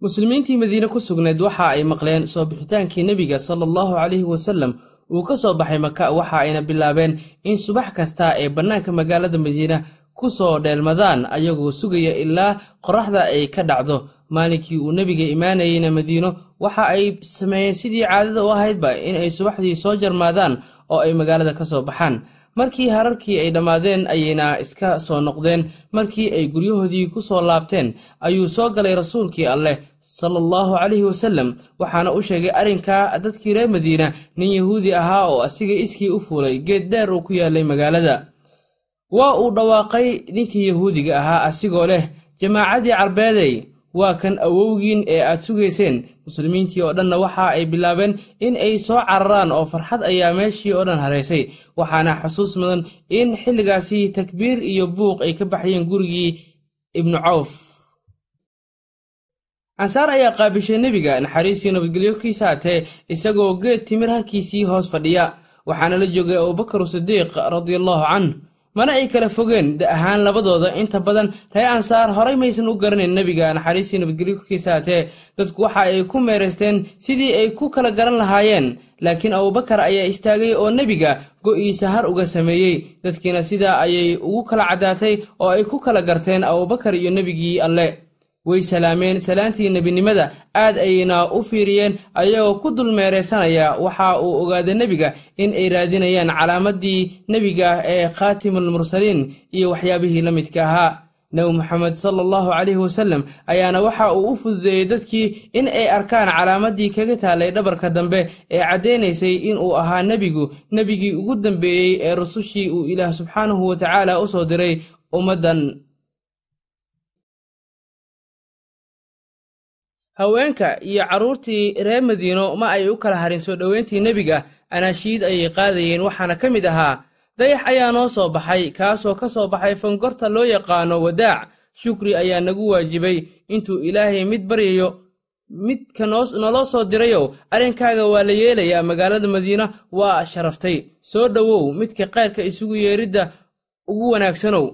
muslimiintii madiine ku sugnayd waxa ay maqleen soo bixitaankii nebiga sala allahu calayhi wasallam. Uu ka soo baxay maka waxa ayna bilaabeen in subax kasta ay bannaanka magaalada madiina ku soo dheelmadaan ayagoo sugaya ilaa qorraxda ay ka dhacdo. Maalinkii uu nebiga imaanayeyna madiino waxa ay sameeyeen sidii caadada u ahaydba in ay subaxdii soo jarmaadaan oo ay magaalada ka soo baxaan markii hararkii ay dhammaadeen ayayna iska soo noqdeen. Markii ay guryahoodii ku soo laabteen ayuu soo galay rasuulkii alleh sala allahu calayhi wasallam waxaana u sheegay arrinkaa dadkii reer madiina nin yahuudi ahaa oo asiga iskii u fuulay geed dheer uu ku yaalay magaalada. Waa uu dhawaaqay ninkii yahuudiga ahaa asigoo leh jamaacadii carbeeday waa kan awowgiin ee aad sugayseen. Muslimiintii oo dhanna waxa ay bilaabeen in ay soo cararaan oo farxad ayaa meeshii oo dhan haraysay waxaana xusuus mudan in xilligaasi takbiir iyo buuq ay ka baxyeen gurigii ibnu cawf. Ansaar ayaa qaabishay nebiga naxariistii nabadgelyo kiisa hatee isagoo geed timir halkiisii hoos fadhiya. Waxaana la joogay abubakar sidiiq radiallahu canh mana ay kala fogeen da ahaan labadooda. Inta badan reer ansaar horay maysan u garanayn nebiga naxariistii nabadgelyo korkiisa hatee dadku waxa ay ku meeraysteen sidii ay ku kala garan lahaayeen. Laakiin abubakar ayaa istaagay oo nebiga go'iisa har uga sameeyey. Dadkiina sidaa ayay ugu kala caddaatay oo ay ku kala garteen abubakar iyo nebigii alle way salaameen. Salaantii nebinimada aad ayayna u fiiriyeen ayagoo ku dul meeraysanaya waxa uu ogaaday nebiga in ay raadinayaan calaamadii nebiga ee khaatimulmursaliin iyo waxyaabihii la midka ahaa. Nebi moxamed sala allahu calayhi wasallam ayaana waxa uu u fududeeyey dadkii in ay arkaan calaamadii kaga taalay dhabarka dambe ee caddaynaysay inuu ahaa nebigu. Nebigii ugu dambeeyey ee rusushii uu ilaah subxaanahu wa tacaala u soo diray ummaddan haweenka iyo carruurtii reer madiino ma ay u kala harin soo dhoweyntii nebiga anaashiid ayay qaadayeen. Waxaana ka mid ahaa dayax ayaa noo soo baxay kaasoo ka soo baxay fangorta loo yaqaano wadaac. Shukri ayaa nagu waajibay. Intuu ilaahay mid baryayo midka naloo soo dirayow arrinkaaga waa la yeelayaa. Magaalada madiina waa sharaftay. Soo dhowow midka qayrka isugu yeeridda ugu wanaagsanow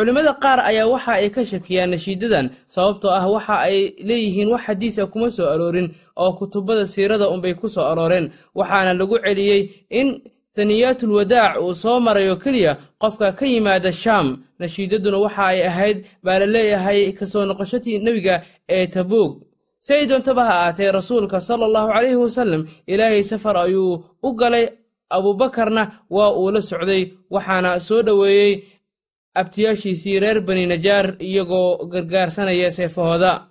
culimmada qaar ayaa waxa ay ka shakiyaan nashiidadan sababtoo ah waxa ay leeyihiin wax xadiisa kuma soo aroorin oo kutubada siirada unbay ku soo arooreen. Waxaana lagu celiyey in taniyaatul wadaac uu soo marayo keliya qofka ka yimaada shaam. Nashiidaduna waxa ay ahayd baa la leeyahay ka soo noqoshatii nebiga ee tabuug si doontaba ha aatee rasuulka sala allahu calayhi wasallam ilaahay safar ayuu u galay abuubakarna waa uu la socday waxaana soo dhoweeyey abtiyaashiisii reer bani najaar iyagoo gargaarsanaya seefahooda.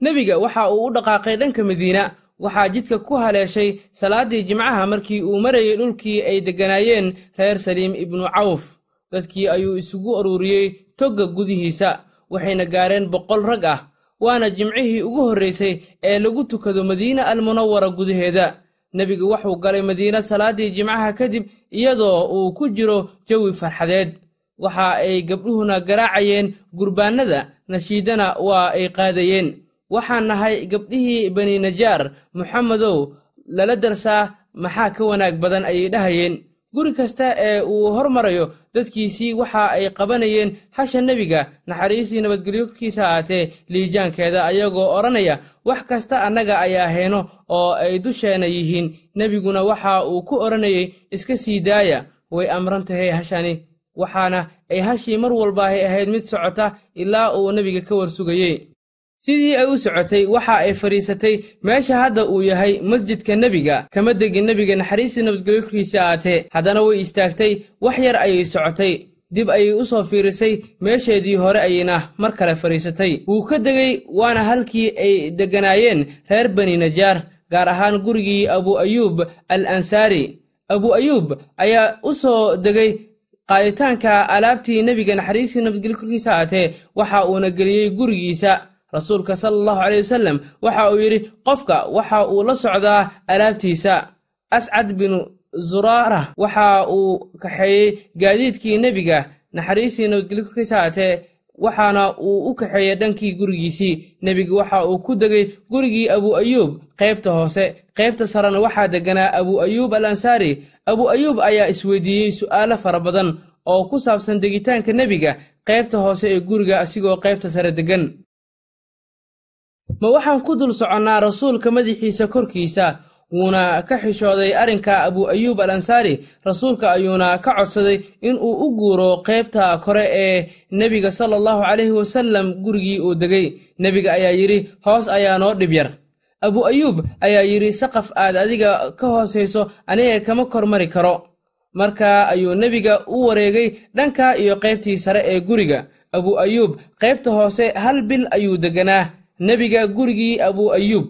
Nebiga waxa uu u dhaqaaqay dhanka madiina waxaa jidka ku haleeshay salaaddii jimcaha markii uu marayay dhulkii ay degganaayeen reer saliim ibnu cawf. Dadkii ayuu isugu aruuriyey togga gudihiisa waxayna gaareen boqol rag ah waana jimcihii ugu horraysay ee lagu tukado madiina almunawara gudaheeda. Nebigu wuxuu galay madiina salaaddii jimcaha kadib iyadoo uu ku jiro jawi farxadeed waxa ay gabdhuhuna garaacayeen gurbaannada nashiidana waa ay qaadayeen. Waxaan nahay gabdhihii bani najaar moxamedow lala darsaa maxaa ka wanaag badan ayay dhahayeen. Guri kasta ee uu hormarayo dadkiisii waxa ay qabanayeen hasha nebiga naxariistii nabadgelyo korkiisa aatee liijaankeeda ayagoo odhanaya wax kasta annaga ayaa heeno oo ay dusheena yihiin. Nebiguna waxa uu ku odhanayay iska sii daaya way amran tahay hashani waxaana ay hashii mar walbaahay ahayd mid socota ilaa uu nebiga ka warsugayey. Sidii ay u socotay waxa ay fadhiisatay meesha hadda uu yahay masjidka nebiga kama degin nebiga naxariistii nabadgelyo korkiisa aatee haddana way istaagtay wax yar ayay socotay dib ayay u soo fiirisay meesheedii hore ayayna mar kale fadhiisatay wuu ka degay waana halkii ay degganaayeen reer bani najaar gaar ahaan gurigii abu ayuub al ansaari abu ayuub ayaa u soo degay qaaditaanka alaabtii nebiga naxariistii nabadgelyo korkiisa aatee waxa uuna geliyey gurigiisa. Rasuulka sala allahu caleyh wasallam waxa uu yidhi qofka waxa uu la socdaa alaabtiisa. Ascad binu zuraara waxa uu kaxeeyey gaadiidkii nebiga naxariistii nabadgelyo korkiisa aatee waxaana uu u kaxeeyey dhankii gurigiisii. Nebigu waxa uu ku degay gurigii abu ayuub qaybta hoose. Qaybta sarena waxaa degganaa abu ayuub al ansaari abu ayuub ayaa isweydiiyey su'aalo fara badan oo ku saabsan degitaanka nebiga qaybta hoose ee guriga asigoo qaybta sare deggan ma waxaan ku dul soconnaa rasuulka madaxiisa korkiisa wuuna ka xishooday arrinka abu ayuub al ansaari rasuulka ayuuna ka codsaday in uu u guuro qaybta kore ee nebiga sala allahu calayhi wasallam gurigii uu degay. Nebiga ayaa yidhi hoos ayaa noo dhib yar. Abu ayuub ayaa yidhi saqaf aad adiga ka hoosayso aniga kama kormari karo. Markaa ayuu nebiga u wareegay dhanka iyo qaybtii sare ee guriga. Abu ayuub qaybta hoose hal bil ayuu degganaa nebiga gurigii abu ayuub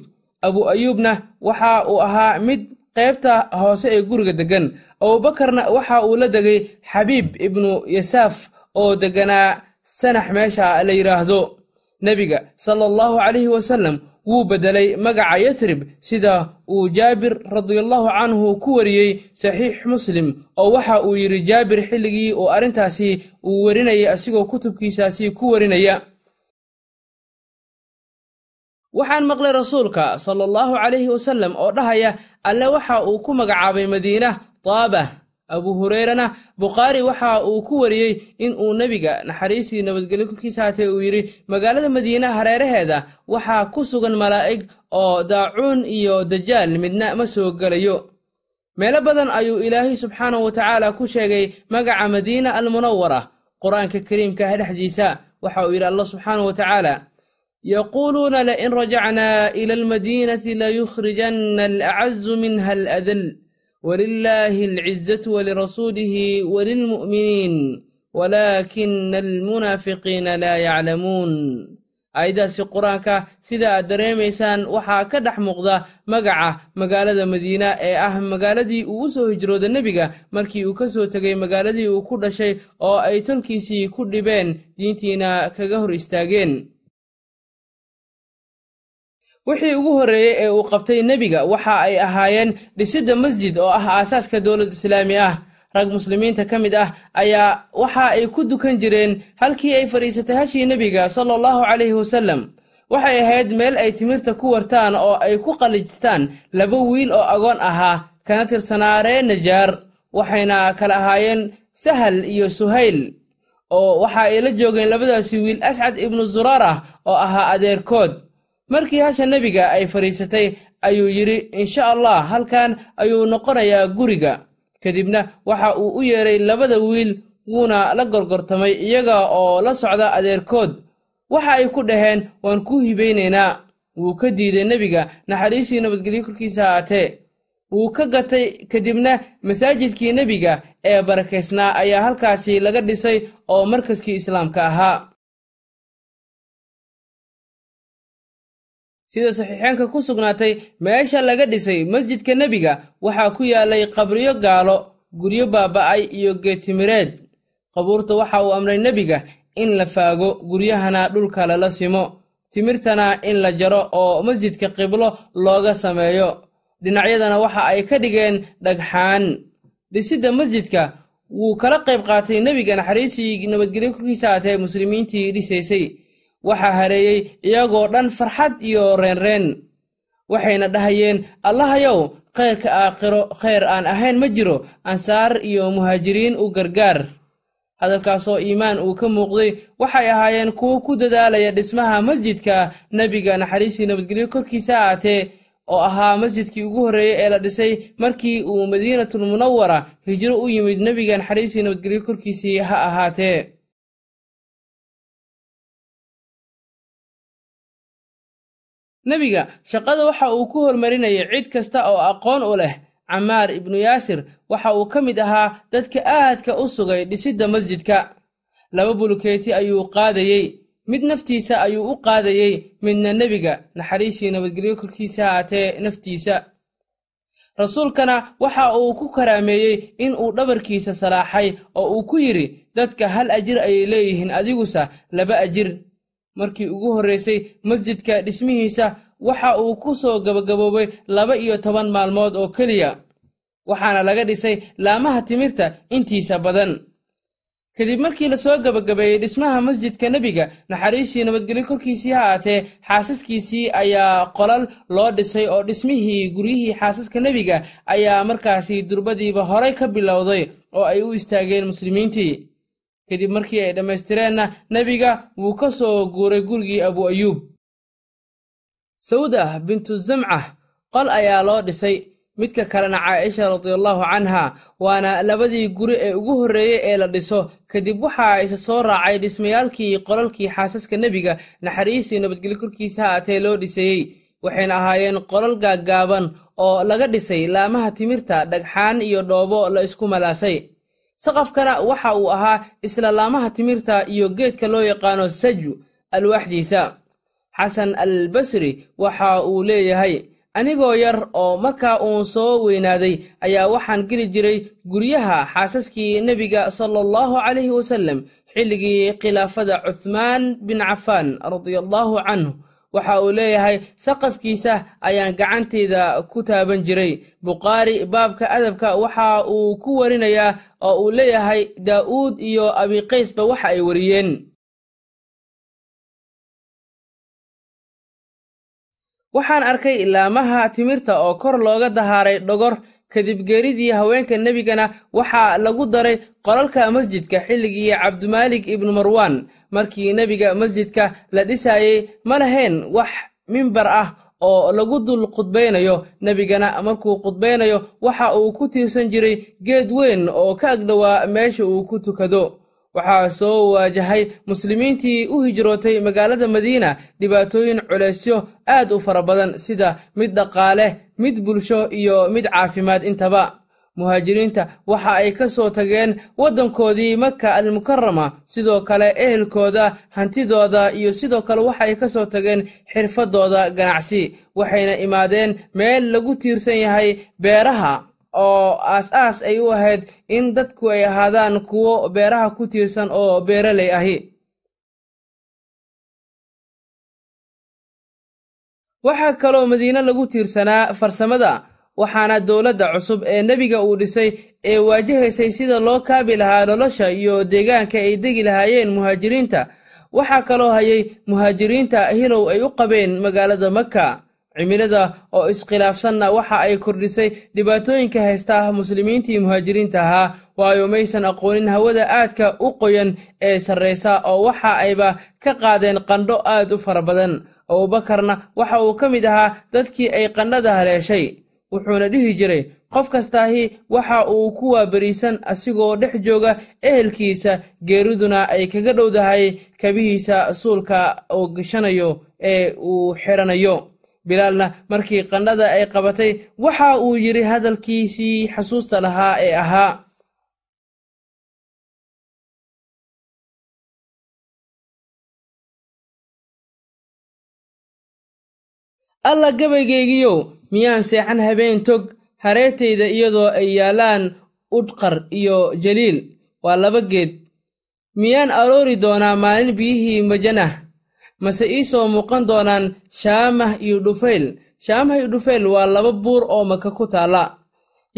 abu ayuubna waxa uu ahaa mid qaybta hoose ee guriga deggan. Abuubakarna waxa uu la degay xabiib ibnu yasaaf oo degganaa sanax meesha la yidhaahdo nebiga sala allahu calayhi wasallam wuu beddelay magaca yatrib sida uu jaabir radiallahu canhu ku wariyey saxiix muslim oo waxa uu yidhi jaabir xilligii uu arrintaasi uu werinayay asigoo kutubkiisaasi ku warinaya waxaan maqlay rasuulka sala allahu calayhi wasallam oo dhahaya alle waxa uu ku magacaabay madiina taabah abu hureyrana bukhaari waxa uu ku wariyey in uu nebiga naxariistii nabadgelyo korkiisa haatee uu yidhi magaalada madiina hareeraheeda waxaa ku sugan malaa'ig oo daacuun iyo dajaal midna ma soo gelayo meelo badan ayuu ilaahay subxaanahu wa tacaala ku sheegay magaca madiina almunawara qur'aanka kariimkaah dhexdiisa. Waxa uu yidhi allah subxaanahu wa tacaala يقولون لئن رجعنا إلى المدينة ليخرجن الأعز منها الأذل ولله العزة ولرسوله وللمؤمنين ولكن المنافقين لا يعلمون ayadaasi qur-aanka sida aad dareemaysaan waxaa ka dhex muuqda magaca magaalada madiina ee ah magaaladii uu u soo hijrooda nebiga markii uu ka soo tegay magaaladii uu ku dhashay oo ay tolkiisii ku dhibeen diintiina kaga hor istaageen wixii ugu horreeyey ee uu qabtay nebiga waxa ay ahaayeen dhisidda masjid oo ah aasaaska dowlad islaami ah. Rag muslimiinta ka mid ah ayaa waxa ay ku dukan jireen halkii ay fadhiisatay hashii nebiga sala allahu calayhi wasallam. Waxay ahayd meel ay timirta ku wartaan oo ay ku qallijistaan laba wiil oo agoon ahaa kana tirsanaa ree najaar waxayna kala ahaayeen sahal iyo suhayl oo waxa ay la joogeen labadaasi wiil ascad ibnu zuraar ah oo ahaa adeerkood markii hasha nebiga ay fadhiisatay ayuu yidhi insha allah halkan ayuu noqonayaa guriga. Kadibna waxa uu u yeedhay labada wiil wuuna la gorgortamay iyaga oo la socda adeerkood. Waxa ay ku dhaheen waan kuu hibaynaynaa wuu ka diiday nebiga naxariistii nabadgelyo korkiisa haatee wuu ka gatay kadibna masaajidkii nebiga ee barakaysnaa ayaa halkaasi laga dhisay oo markaskii islaamka ahaa sida saxiixeenka ku sugnaatay meesha laga dhisay masjidka nebiga waxaa ku yaalay qabriyo gaalo guryo baaba'ay iyo geetimireed qabuurta waxa uu amray nebiga in la faago guryahana dhulka lala simo. Timirtana in la jaro oo masjidka qiblo looga sameeyo. Dhinacyadana waxa ay ka dhigeen dhagxaan. Dhisidda masjidka wuu kala qayb qaatay nebiga naxariistii nabadgelyo korkiisa haatee muslimiintii dhisaysay waxaa hareeyey iyagoo dhan farxad iyo reenreen waxayna dhahayeen allahayow khayrka aakhiro khayr aan ahayn ma jiro. Ansaar iyo muhaajiriin u gargaar. Hadalkaasoo iimaan uu ka muuqday waxay ahaayeen kuwo ku dadaalaya dhismaha masjidka nebiga naxariistii nabadgelyo korkiisa aatee oo ahaa masjidkii ugu horreeyey ee la dhisay markii uu madiinatul munawara hijro u yimid nebiga naxariistii nabadgelyo korkiisii ha ahaatee nebiga shaqada waxa uu ku hormarinayay cid kasta oo aqoon u leh camaar ibnu yaasir waxa uu ka mid ahaa dadka aadka u sugay dhisidda masjidka. Laba bulukeeti ayuu qaadayey mid naftiisa ayuu u qaadayey midna nebiga naxariistii nabadgelyo korkiisa haatee naftiisa. Rasuulkana waxa uu ku karaameeyey in uu dhabarkiisa salaaxay oo uu ku yidhi dadka hal ajir ayay leeyihiin adigusa laba ajir markii ugu horraysay masjidka dhismihiisa waxa uu ku soo gabagaboobay laba iyo toban maalmood oo keliya. Waxaana laga dhisay laamaha timirta intiisa badan. Kadib markii la soo gabagabeeyey dhismaha masjidka nebiga naxariistii nabadgelyo korkiisii ha aatee xaasaskiisii ayaa qolal loo dhisay oo dhismihii guryihii xaasaska nebiga ayaa markaasi durbadiiba horay ka bilowday oo ay u istaageen muslimiintii kadib markii ay dhammaystireenna nebiga wuu ka soo guuray gurigii abu ayuub sawda bintu zamca qol ayaa loo dhisay. Midka kalena caaisha radiallahu canha waana labadii guri ee ugu horreeyey ee la dhiso. Kadib waxaa isa soo raacay dhismayaalkii qolalkii xaasaska nebiga naxariisii nabadgelyo korkiisa haatee loo dhiseeyey waxayna ahaayeen qolal gaaggaaban oo laga dhisay laamaha timirta dhagxaan iyo dhoobo la isku malaasay saqafkana waxa uu ahaa isla laamaha timirta iyo geedka loo yaqaano saju alwaaxdiisa. Xasan albasri waxa uu leeyahay anigoo yar oo markaa uun soo weynaaday ayaa waxaan geli jiray guryaha xaasaskii nebiga sala allahu calayhi wasallam xilligii khilaafada cuthmaan bin cafaan radiallahu canhu waxa uu leeyahay saqafkiisa ayaan gacanteyda ku taaban jiray. Bukhaari baabka adabka waxa uu ku warinayaa oo uu leeyahay daa'uud iyo abiqaysba waxa ay wariyeen. Waxaan arkay laamaha timirta oo kor looga dahaaray dhogor kadib geeridii haweenka nebigana waxaa lagu daray qolalka masjidka xilligii cabdimaalik ibnu marwaan markii nebiga masjidka la dhisaayey ma lahayn wax mimbar ah oo lagu dul khudbaynayo nebigana markuu khudbaynayo waxa uu ku tiirsan jiray geed weyn oo ka agdhowaa meesha uu ku tukado waxaa soo waajahay muslimiintii u hijrootay magaalada madiina. Dhibaatooyin culaysyo aad u fara badan sida mid dhaqaale mid bulsho iyo mid caafimaad intaba. Muhaajiriinta waxa ay ka soo tageen waddankoodii maka almukarama sidoo kale ehelkooda hantidooda iyo sidoo kale waxa ay ka soo tageen xirfadooda ganacsi. Waxayna imaadeen meel lagu tiirsan yahay beeraha oo aas-aas ay u ahayd in dadku ay ahaadaan kuwo beeraha ku tiirsan oo beeraley ahi. Waxaa kaloo madiine lagu tiirsanaa farsamada waxaana dowladda cusub ee nebiga uu dhisay ee waajahaysay sida loo kaabi lahaa nolosha iyo deegaanka ay degi lahaayeen muhaajiriinta. Waxaa kaloo hayay muhaajiriinta hilow ay u qabeen magaalada maka cimilada oo iskhilaafsanna waxa ay kordhisay dhibaatooyinka haysta muslimiintii muhaajiriinta ahaa waayo maysan aqoonin hawada aadka u qoyan ee sarraysa oo waxa ayba ka qaadeen qandho aad u fara badan. Abuubakarna waxa uu ka mid ahaa dadkii ay qandhada haleeshay wuxuuna dhihi jiray qof kastaahi waxa uu ku waabariisan asigoo dhex jooga ehelkiisa geeriduna ay kaga dhowdahay kabihiisa suulka uu gashanayo ee uu xidhanayo bilaalna markii qandhada ay qabatay waxa uu yidhi hadalkiisii xasuusta lahaa ee ahaa. Alla gabaygaygiyow miyaan seexan habeen tog hareetayda iyadoo ay yaallaan udhqar iyo jaliil. Waa laba geed. Miyaan aroori doonaa maalin biyihii majanah mase ii soo muuqan doonaan shaamah iyo dhufayl shaamah iyo dhufayl waa laba buur oo maka ku taalla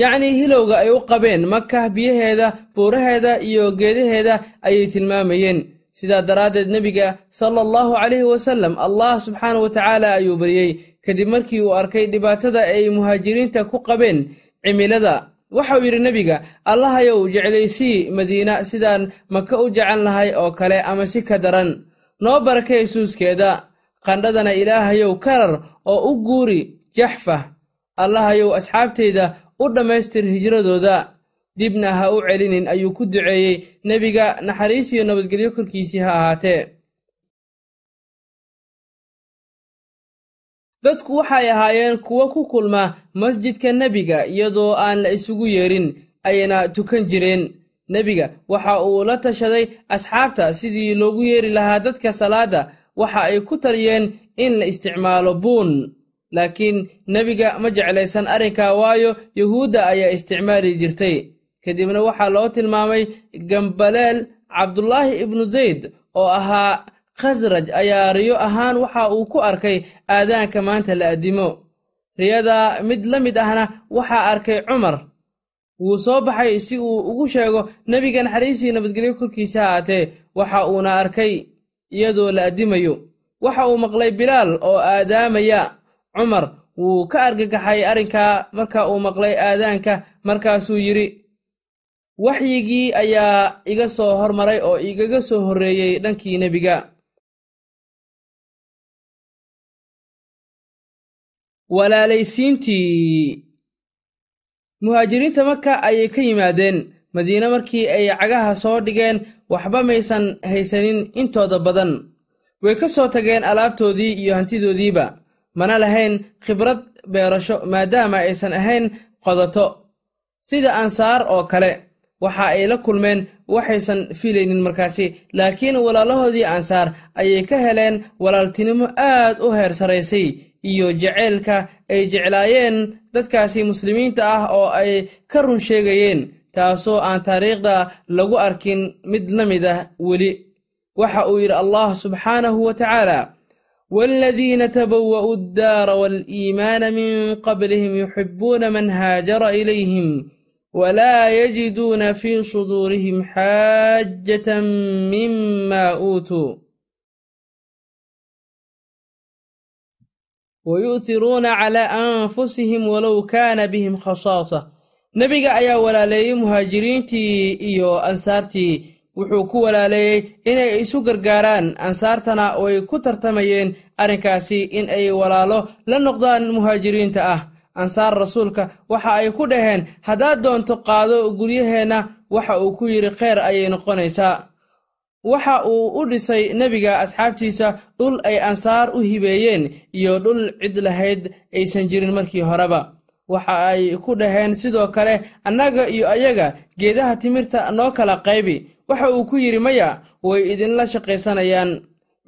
yacnii hilowga ay u qabeen maka biyaheeda buuraheeda iyo geedaheeda ayay tilmaamayeen. Sidaa daraaddeed nebiga sala allahu calayhi wasallam allah subxaana wa tacaala ayuu baryey kadib markii uu arkay dhibaatada ay muhaajiriinta ku qabeen cimilada waxauu yidhi nebiga allahayow jeclaysii madiina sidaan maka u jecel lahay oo kale ama si ka daran noo barakay suuskeeda qandhadana ilaahayow karar oo u guuri jaxfa. Allahayow asxaabtayda u dhammaystir hijradooda dibna ha u celinin ayuu ku duceeyey nebiga naxariis iyo nabadgelyo korkiisii ha ahaatee. Dadku waxay ahaayeen kuwo ku kulma masjidka nebiga iyadoo aan la isugu yeerin ayna tukan jireen nebiga waxa uu la tashaday asxaabta sidii loogu yeeri lahaa dadka salaadda waxa ay ku taliyeen in la isticmaalo buun laakiin nebiga ma jeclaysan arrinka waayo yuhuudda ayaa isticmaali jirtay. Kadibna waxaa loo tilmaamay gambaleel cabdulaahi ibnu zayd oo ahaa khasraj ayaa riyo ahaan waxa uu ku arkay aadaanka maanta la addimo riyada mid la mid ahna waxaa arkay cumar wuu soo baxay si uu ugu sheego nebiga naxariisii nabadgelyo korkiisa haatee waxa uuna arkay iyadoo la addimayo waxa uu maqlay bilaal oo aadaamaya. Cumar wuu ka argagaxay arrinkaa marka uu maqlay aadaanka markaasuu yidhi waxyigii ayaa iga soo hormaray oo igaga soo horreeyey dhankii nebiga. Walaalaysiintii muhaajiriinta maka ayay ka yimaadeen. Madiine markii ay cagaha soo dhigeen waxba maysan haysanin intooda badan. Way ka soo tageen alaabtoodii iyo hantidoodiiba. Mana lahayn khibrad beerasho maadaama aysan ahayn qodato. Sida ansaar oo kale waxa ay la kulmeen waxaysan filaynin markaasi. Laakiin walaalahoodii ansaar ayay ka heleen walaaltinimo aad u heer saraysay iyo jaceylka ay jeclaayeen dadkaasi muslimiinta ah oo ay ka run sheegayeen taasoo aan taariikhda lagu arkin mid la mid ah weli. Waxa uu yidhi allah subxaanahu wa tacaala waaladiina tabawa'uu addaara waaliimaana min qablihim yuxibuuna man haajara ilayhim walaa yajiduuna fii suduurihim xaajatan mima uutuu wayu'hiruuna calaa anfusihim walow kaana bihim khasaasa nebiga ayaa walaaleeyey muhaajiriintii iyo ansaartii wuxuu ku walaaleeyey inay isu gargaaraan ansaartana way ku tartamayeen arrinkaasi in ay walaalo la noqdaan muhaajiriinta ah ansaar rasuulka waxa ay ku dhaheen haddaad doonto qaado guryaheenna waxa uu ku yidhi kheyr ayay noqonaysaa waxa uu u dhisay nebiga asxaabtiisa dhul ay ansaar u hibeeyeen iyo dhul cid lahayd aysan jirin markii horeba. Waxa ay ku dhaheen sidoo kale annaga iyo ayaga geedaha timirta noo kala qaybi. Waxa uu ku yidhi maya way idinla shaqaysanayaan.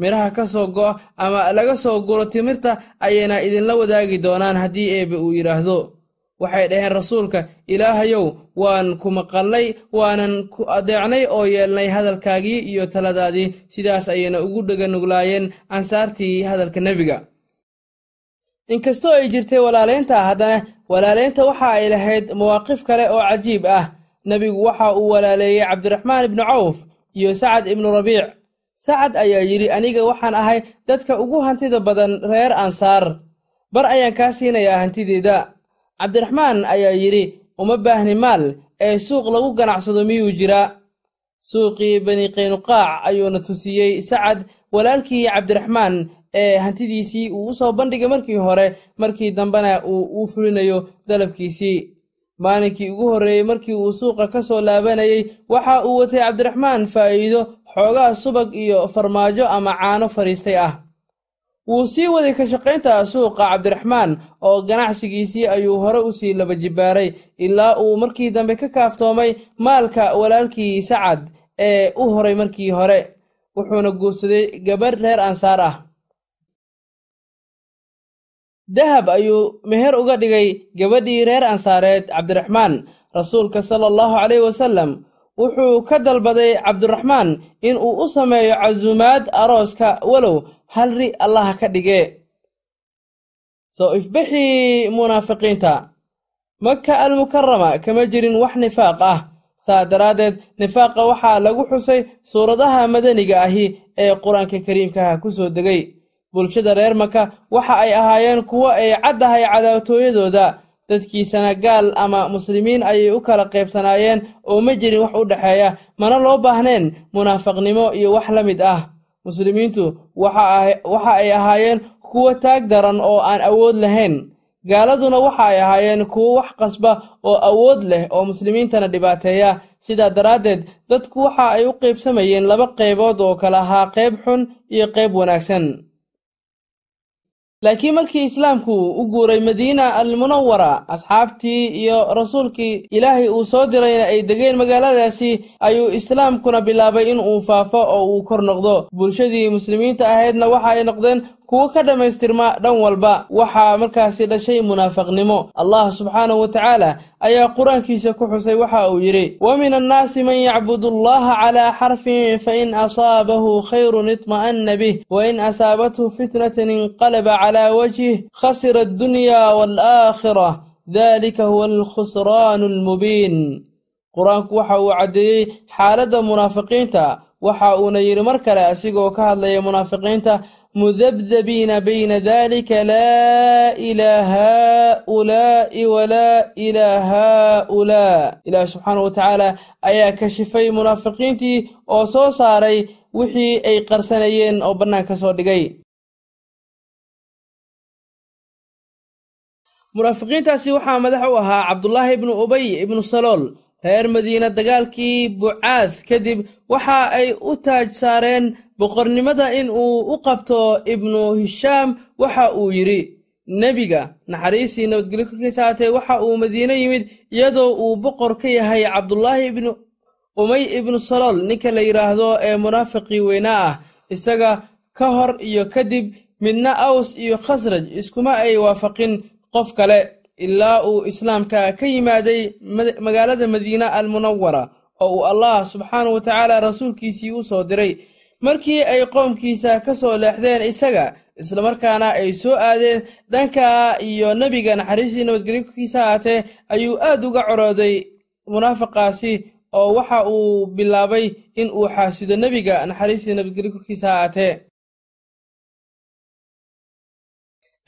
Midhaha ka soo go'a ama laga soo guro timirta ayayna idinla wadaagi doonaan haddii eebbe uu yidhaahdo waxay dhaheen rasuulka ilaahayow waan ku maqalnay waanan ku adeecnay oo yeelnay hadalkaagii iyo taladaadii. Sidaas ayayna ugu dheganuglaayeen ansaartii hadalka nebiga. Inkastoo ay jirtay walaalaynta haddana walaalaynta waxa ay lahayd mawaaqif kale oo cajiib ah. Nebigu waxa uu walaaleeyey cabdiraxmaan ibnu cawf iyo sacad ibnu rabiic. Sacad ayaa yidhi aniga waxaan ahay dadka ugu hantida badan reer ansaar. Bar ayaan kaa siinayaa hantideeda cabdiraxmaan ayaa yidhi uma baahni maal ee suuq lagu ganacsado miyuu jiraa? Suuqii bani qaynuqaac ayuuna tusiyey sacad walaalkii cabdiraxmaan ee hantidiisii uu u soo bandhigay markii hore markii dambena uu u fulinayo dalabkiisii. Maalinkii ugu horreeyey markii uu suuqa ka soo laabanayey waxa uu watay cabdiraxmaan faa'iido xoogaa subag iyo farmaajo ama caano fadhiistay ah wuu sii waday ka shaqaynta suuqa cabdiraxmaan oo ganacsigiisii ayuu hore u sii laba jibbaaray ilaa uu markii dambe ka kaaftoomay maalka walaalkii sacad ee u horay markii hore. Wuxuuna guursaday gabadh reer ansaar ah. Dahab ayuu meher uga dhigay gabadhii reer ansaareed cabdiraxmaan. Rasuulka sala allahu caleyh wasallam wuxuu ka dalbaday cabdiraxmaan in uu u sameeyo casuumaad arooska walow hal allaha ka dhige soo ifbixii munaafiqiinta maka almukarama kama jirin wax nifaaq ah. Saa daraaddeed nifaaqa waxaa lagu xusay suuradaha madaniga ahi ee qur'aanka kariimkaha ku soo degay. Bulshada reer maka waxa ay ahaayeen kuwo ay caddahay cadaawtooyadooda. Dadkiisana gaal ama muslimiin ayay u kala qaybsanaayeen oo ma jirin wax u dhexeeya mana loo baahneen munaafaqnimo iyo wax la mid ah muslimiintu waxa ay ahaayeen kuwo taag daran oo aan awood lahayn. Gaaladuna waxa ay ahaayeen kuwo wax qasba oo awood leh oo muslimiintana dhibaateeya. Sidaa daraaddeed dadku waxa ay u qaybsamayeen laba qaybood oo kale ahaa qayb xun iyo qayb wanaagsan laakiin markii islaamku u guuray madiina almunawara asxaabtii iyo rasuulkii ilaahay uu soo dirayna ay degeen magaaladaasi ayuu islaamkuna bilaabay in uu faafo oo uu kor noqdo. Bulshadii muslimiinta ahaydna waxa ay noqdeen kuwo ka dhammaystirma dhan walba waxaa markaasi dhashay munaafaqnimo. Allah subxaanahu wa tacaala ayaa qur'aankiisa ku xusay waxa uu yidhi wa min annaasi man yacbudu allaha calaa xarfin fain asaabahu khayrun itma'anna bih wain asaabathu fitnatan inqalaba calaa wajhih khasira addunya waalaakhira dalika huwa alkhusraanu almubiin. Qur'aanku waxa uu caddeeyey xaaladda munaafiqiinta waxa uuna yidhi mar kale asigoo ka hadlaya munaafiqiinta bayna dalika laa ilaa haa'ulaa'i walaa ilaa haa'ulaa ilaahi subxaana wa tacaala ayaa kashifay munaafiqiintii oo soo saaray wixii ay qarsanayeen oo bannaanka soo dhigay. Munaafiqiintaasi waxaa madax u ahaa cabdulaahi ibnu ubay ibnu salool reer madiine dagaalkii bucaad kadib waxa ay u taaj saareen boqornimada in uu u qabto ibnu hishaam waxa uu yidhi nebiga naxariistii nabadgelyo korkiisa haatee waxa uu madiine yimid iyadoo uu boqor ka yahay cabdulaahi ibnu umay ibnu salool ninka la yidhaahdo ee munaafiqii weynaa ah. Isaga ka hor iyo kadib midna aws iyo khasraj iskuma ay waafaqin qof kale ilaa uu islaamka ka yimaaday magaalada madiine almunawara oo uu allah subxaanahu wa tacaala rasuulkiisii u soo diray markii ay qoomkiisa ka soo leexdeen isaga islamarkaana ay soo aadeen dhanka iyo nebiga naxariistii nabadgelyo korkiisa haatee ayuu aad uga corooday munaafiqaasi oo waxa uu bilaabay in uu xaasido nebiga naxariistii nabadgelyo korkiisa haatee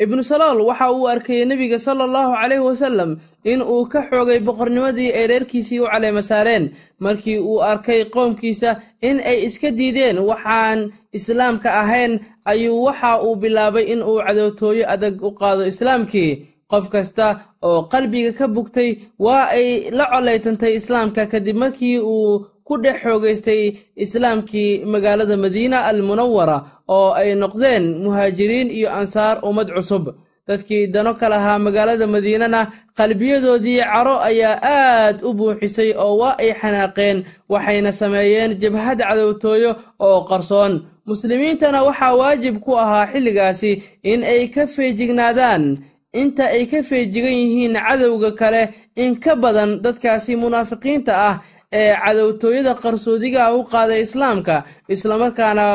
ibnu salool waxa uu arkayey nebiga sala allahu calayhi wasallam in uu ka xoogay boqornimadii ay reerkiisii u caleema saareen markii uu arkay qoomkiisa in ay iska diideen waxaan islaamka ahayn ayuu waxa uu bilaabay in uu cadowtooyo adag u qaado islaamkii. Qof kasta oo qalbiga ka bugtay waa ay la colaytantay islaamka kadib markii uu ku dhex xoogaystay islaamkii magaalada madiina almunawara oo ay noqdeen muhaajiriin iyo ansaar ummad cusub. Dadkii dano ka lahaa magaalada madiinana qalbiyadoodii caro ayaa aad u buuxisay oo waa ay xanaaqeen waxayna sameeyeen jabhad cadowtooyo oo qarsoon. Muslimiintana waxaa waajib ku ahaa xilligaasi in ay ka feejignaadaan inta ay ka feejigan yihiin cadowga kale in ka badan dadkaasi munaafiqiinta ah ee cadowtooyada qarsoodiga u qaaday islaamka islamarkaana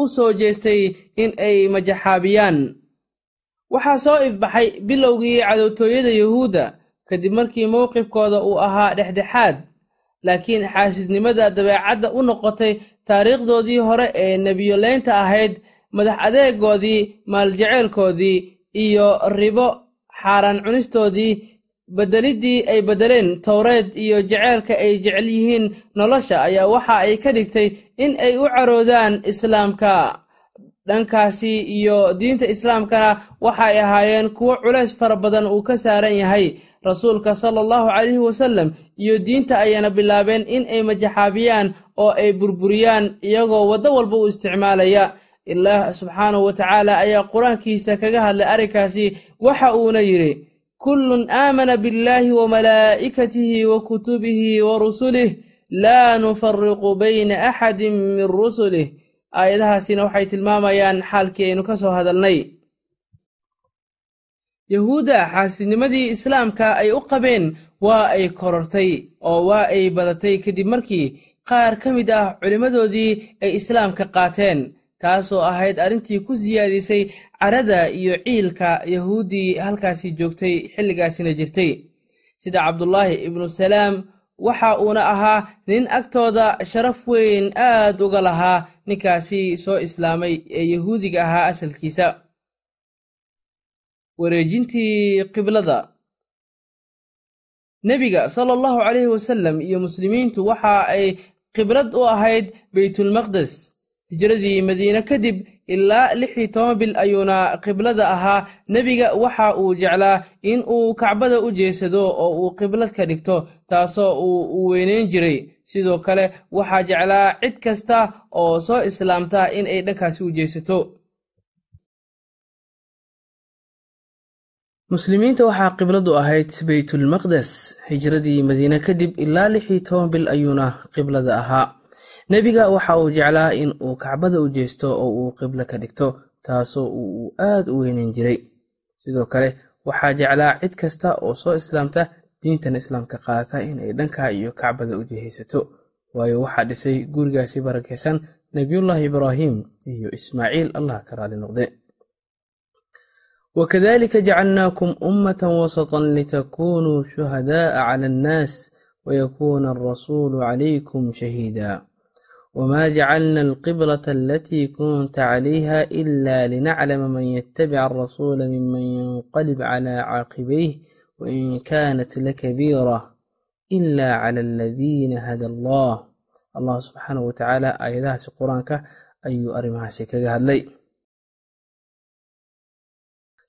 u soo jeestay in ay majaxaabiyaan. Waxaa soo ifbaxay bilowgii cadowtooyada yuhuudda kadib markii mowqifkooda uu ahaa dhexdhexaad. Laakiin xaasidnimada dabeecadda u noqotay taariikhdoodii hore ee nebiyoleynta ahayd madax adeegoodii maaljeceelkoodii iyo ribo xaaraan cunistoodii bedeliddii ay beddeleen towreed iyo jeceelka ay jecel yihiin nolosha ayaa waxa ay ka dhigtay in ay u caroodaan islaamka. Dhankaasi iyo diinta islaamkana waxay ahaayeen kuwo culays fara badan uu ka saaran yahay. Rasuulka sala allahu calayhi wasallam iyo diinta ayaana bilaabeen in ay majaxaabiyaan oo ay burburiyaan iyagoo waddo walba u isticmaalaya. Ilaah subxaanahu wa tacaala ayaa qur'aankiisa kaga hadlay arrinkaasi waxa uuna yidhi wa malaa'ikatihi wa kutubihi wa rusulih laa nufariqu bayna axadin min rusulih aayadahaasina waxay tilmaamayaan xaalkii aynu ka soo hadalnay. Yahuudda xaasidnimadii islaamka ay u qabeen waa ay korortay oo waa ay badatay kadib markii qaar ka mid ah culimmadoodii ay islaamka qaateen taasoo ahayd arrintii ku siyaadisay carada iyo ciilka yahuuddii halkaasi joogtay xilligaasina jirtay. Sida cabdulaahi ibnu salaam waxa uuna ahaa nin agtooda sharaf weyn aad uga lahaa ninkaasi soo islaamay ee yahuudiga ahaa asalkiisa. Wareejintii qiblada. Nebiga sala allahu calayhi wasallam iyo muslimiintu waxa ay khibrad u ahayd beytulmaqdes hijradii madiine kadib ilaa lix iyo toban bil ayuuna qiblada ahaa. Nebiga waxa uu jeclaa in uu kacbada u jeesado oo uu qiblad ka dhigto taasoo uu u weynayn jiray. Sidoo kale waxaa jeclaa cid kasta oo soo islaamta in ay dhankaasi u jeesato. Muslimiinta waxaa qibladu ahayd beytulmaqdes hijradii madiine kadib ilaa lix iyo toban bil ayuuna qiblada ahaa nebiga waxa uu jeclaa in uu kacbada u jeesto oo uu qiblo ka dhigto taasoo uu aad u weynan jiray. Sidoo kale waxaa jeclaa cid kasta oo soo islaamta diintan islaamka qaata inay dhanka iyo kacbada u jihaysato waayo waxaa dhisay gurigaasi barakaysan nebiyullaahi ibraahim iyo ismaaciil allah ka raali noqde. Wakadalika jacalnaakum ummatan wasatan litakunuu shuhadaa cala annaas wayakuuna alrasuulu calaykum shahiida وما جعلنا القبلة التي كنت عليها إلا لنعلم من يتبع الرسول ممن ينقلب على عاقبيه وإن كانت لكبيرة إلا على الذين هدى الله الله سبحانه وتعالى آياتها قرآنك أي أرمها سكاها لي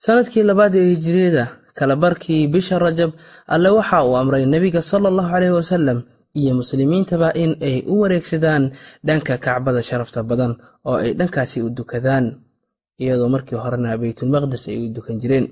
sanadkii labaad ee hijiriyada kalabarkii bisha rajab alle waxa uu amray nebiga sala allahu caleyhi wasalam iyo muslimiintaba in ay u wareegsadaan dhanka kacbada sharafta badan oo ay dhankaasi u dukadaan iyadoo markii horena baytulmaqdes ay u dukan jireen.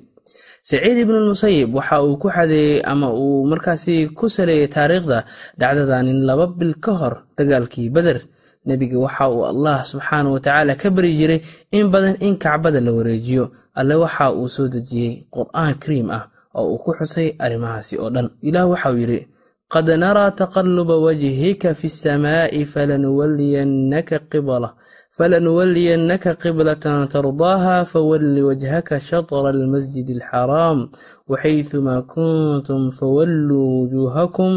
Saciid ibnulmusayib waxa uu ku xadeeyey ama uu markaasi ku saleeyey taariikhda dhacdadanin laba bil ka hor dagaalkii beder nebiga waxa uu allah subxaanah watacaala ka bari jiray in badan in kacbada la wareejiyo. Alle waxa uu soo dejiyey qur'aan kariim ah oo uu ku xusay arrimahaasi oo dhan. Ilaah waxauu yidhi qad naraa taqaluba wajhika fi samaa'i falanuwaliyannaka qibla falanuwaliyannaka qiblatan tardaaha fawalli wajhaka shatra almasjid alxaraam waxayumaa kuntum fawalluu wujuuhakum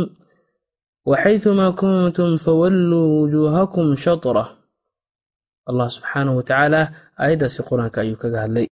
waxayumaa kuntum fawalluu wujuuhakum shatra allah subxaanahu watacaala aayaddaasi qur'aanka ayuu kaga hadlay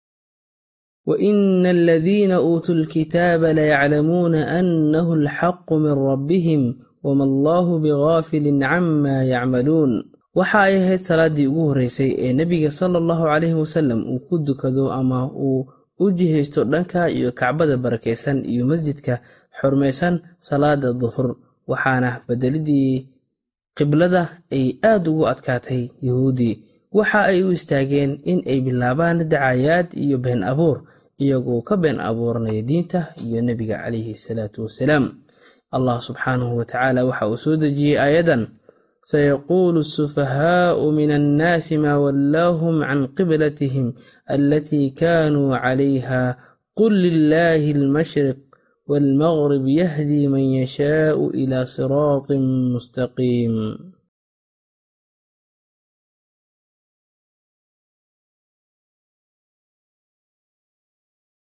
وإن الذين أوتوا الكتاب ليعلمون أنه الحق من ربهم وما الله بغافل عما يعملون waxa ay ahayd salaadii ugu horreysay ee nebiga sala allahu caleyhi wasalam uu ku dukado ama uu u jihaysto dhanka iyo kacbada barakaysan iyo masjidka xurmaysan salaada duhur waxaana bedelidii qiblada ay aad ugu adkaatay yahuuddii waxa ay u istaageen in ay bilaabaan dacayaad iyo been abuur iyagoo ka been abuuranaya diinta iyo nebiga calayhi salaatu wasalaam. Allah subxaanahu watacaala waxa uu soo dejiyey aayadan sayaquulu asufahaau min annaasi maa wallaahum can qiblatihim alatii kaanuu calayha qul lilaahi almashriq waalmaqrib yahdii man yashaau ilaa siraatin mustaqiim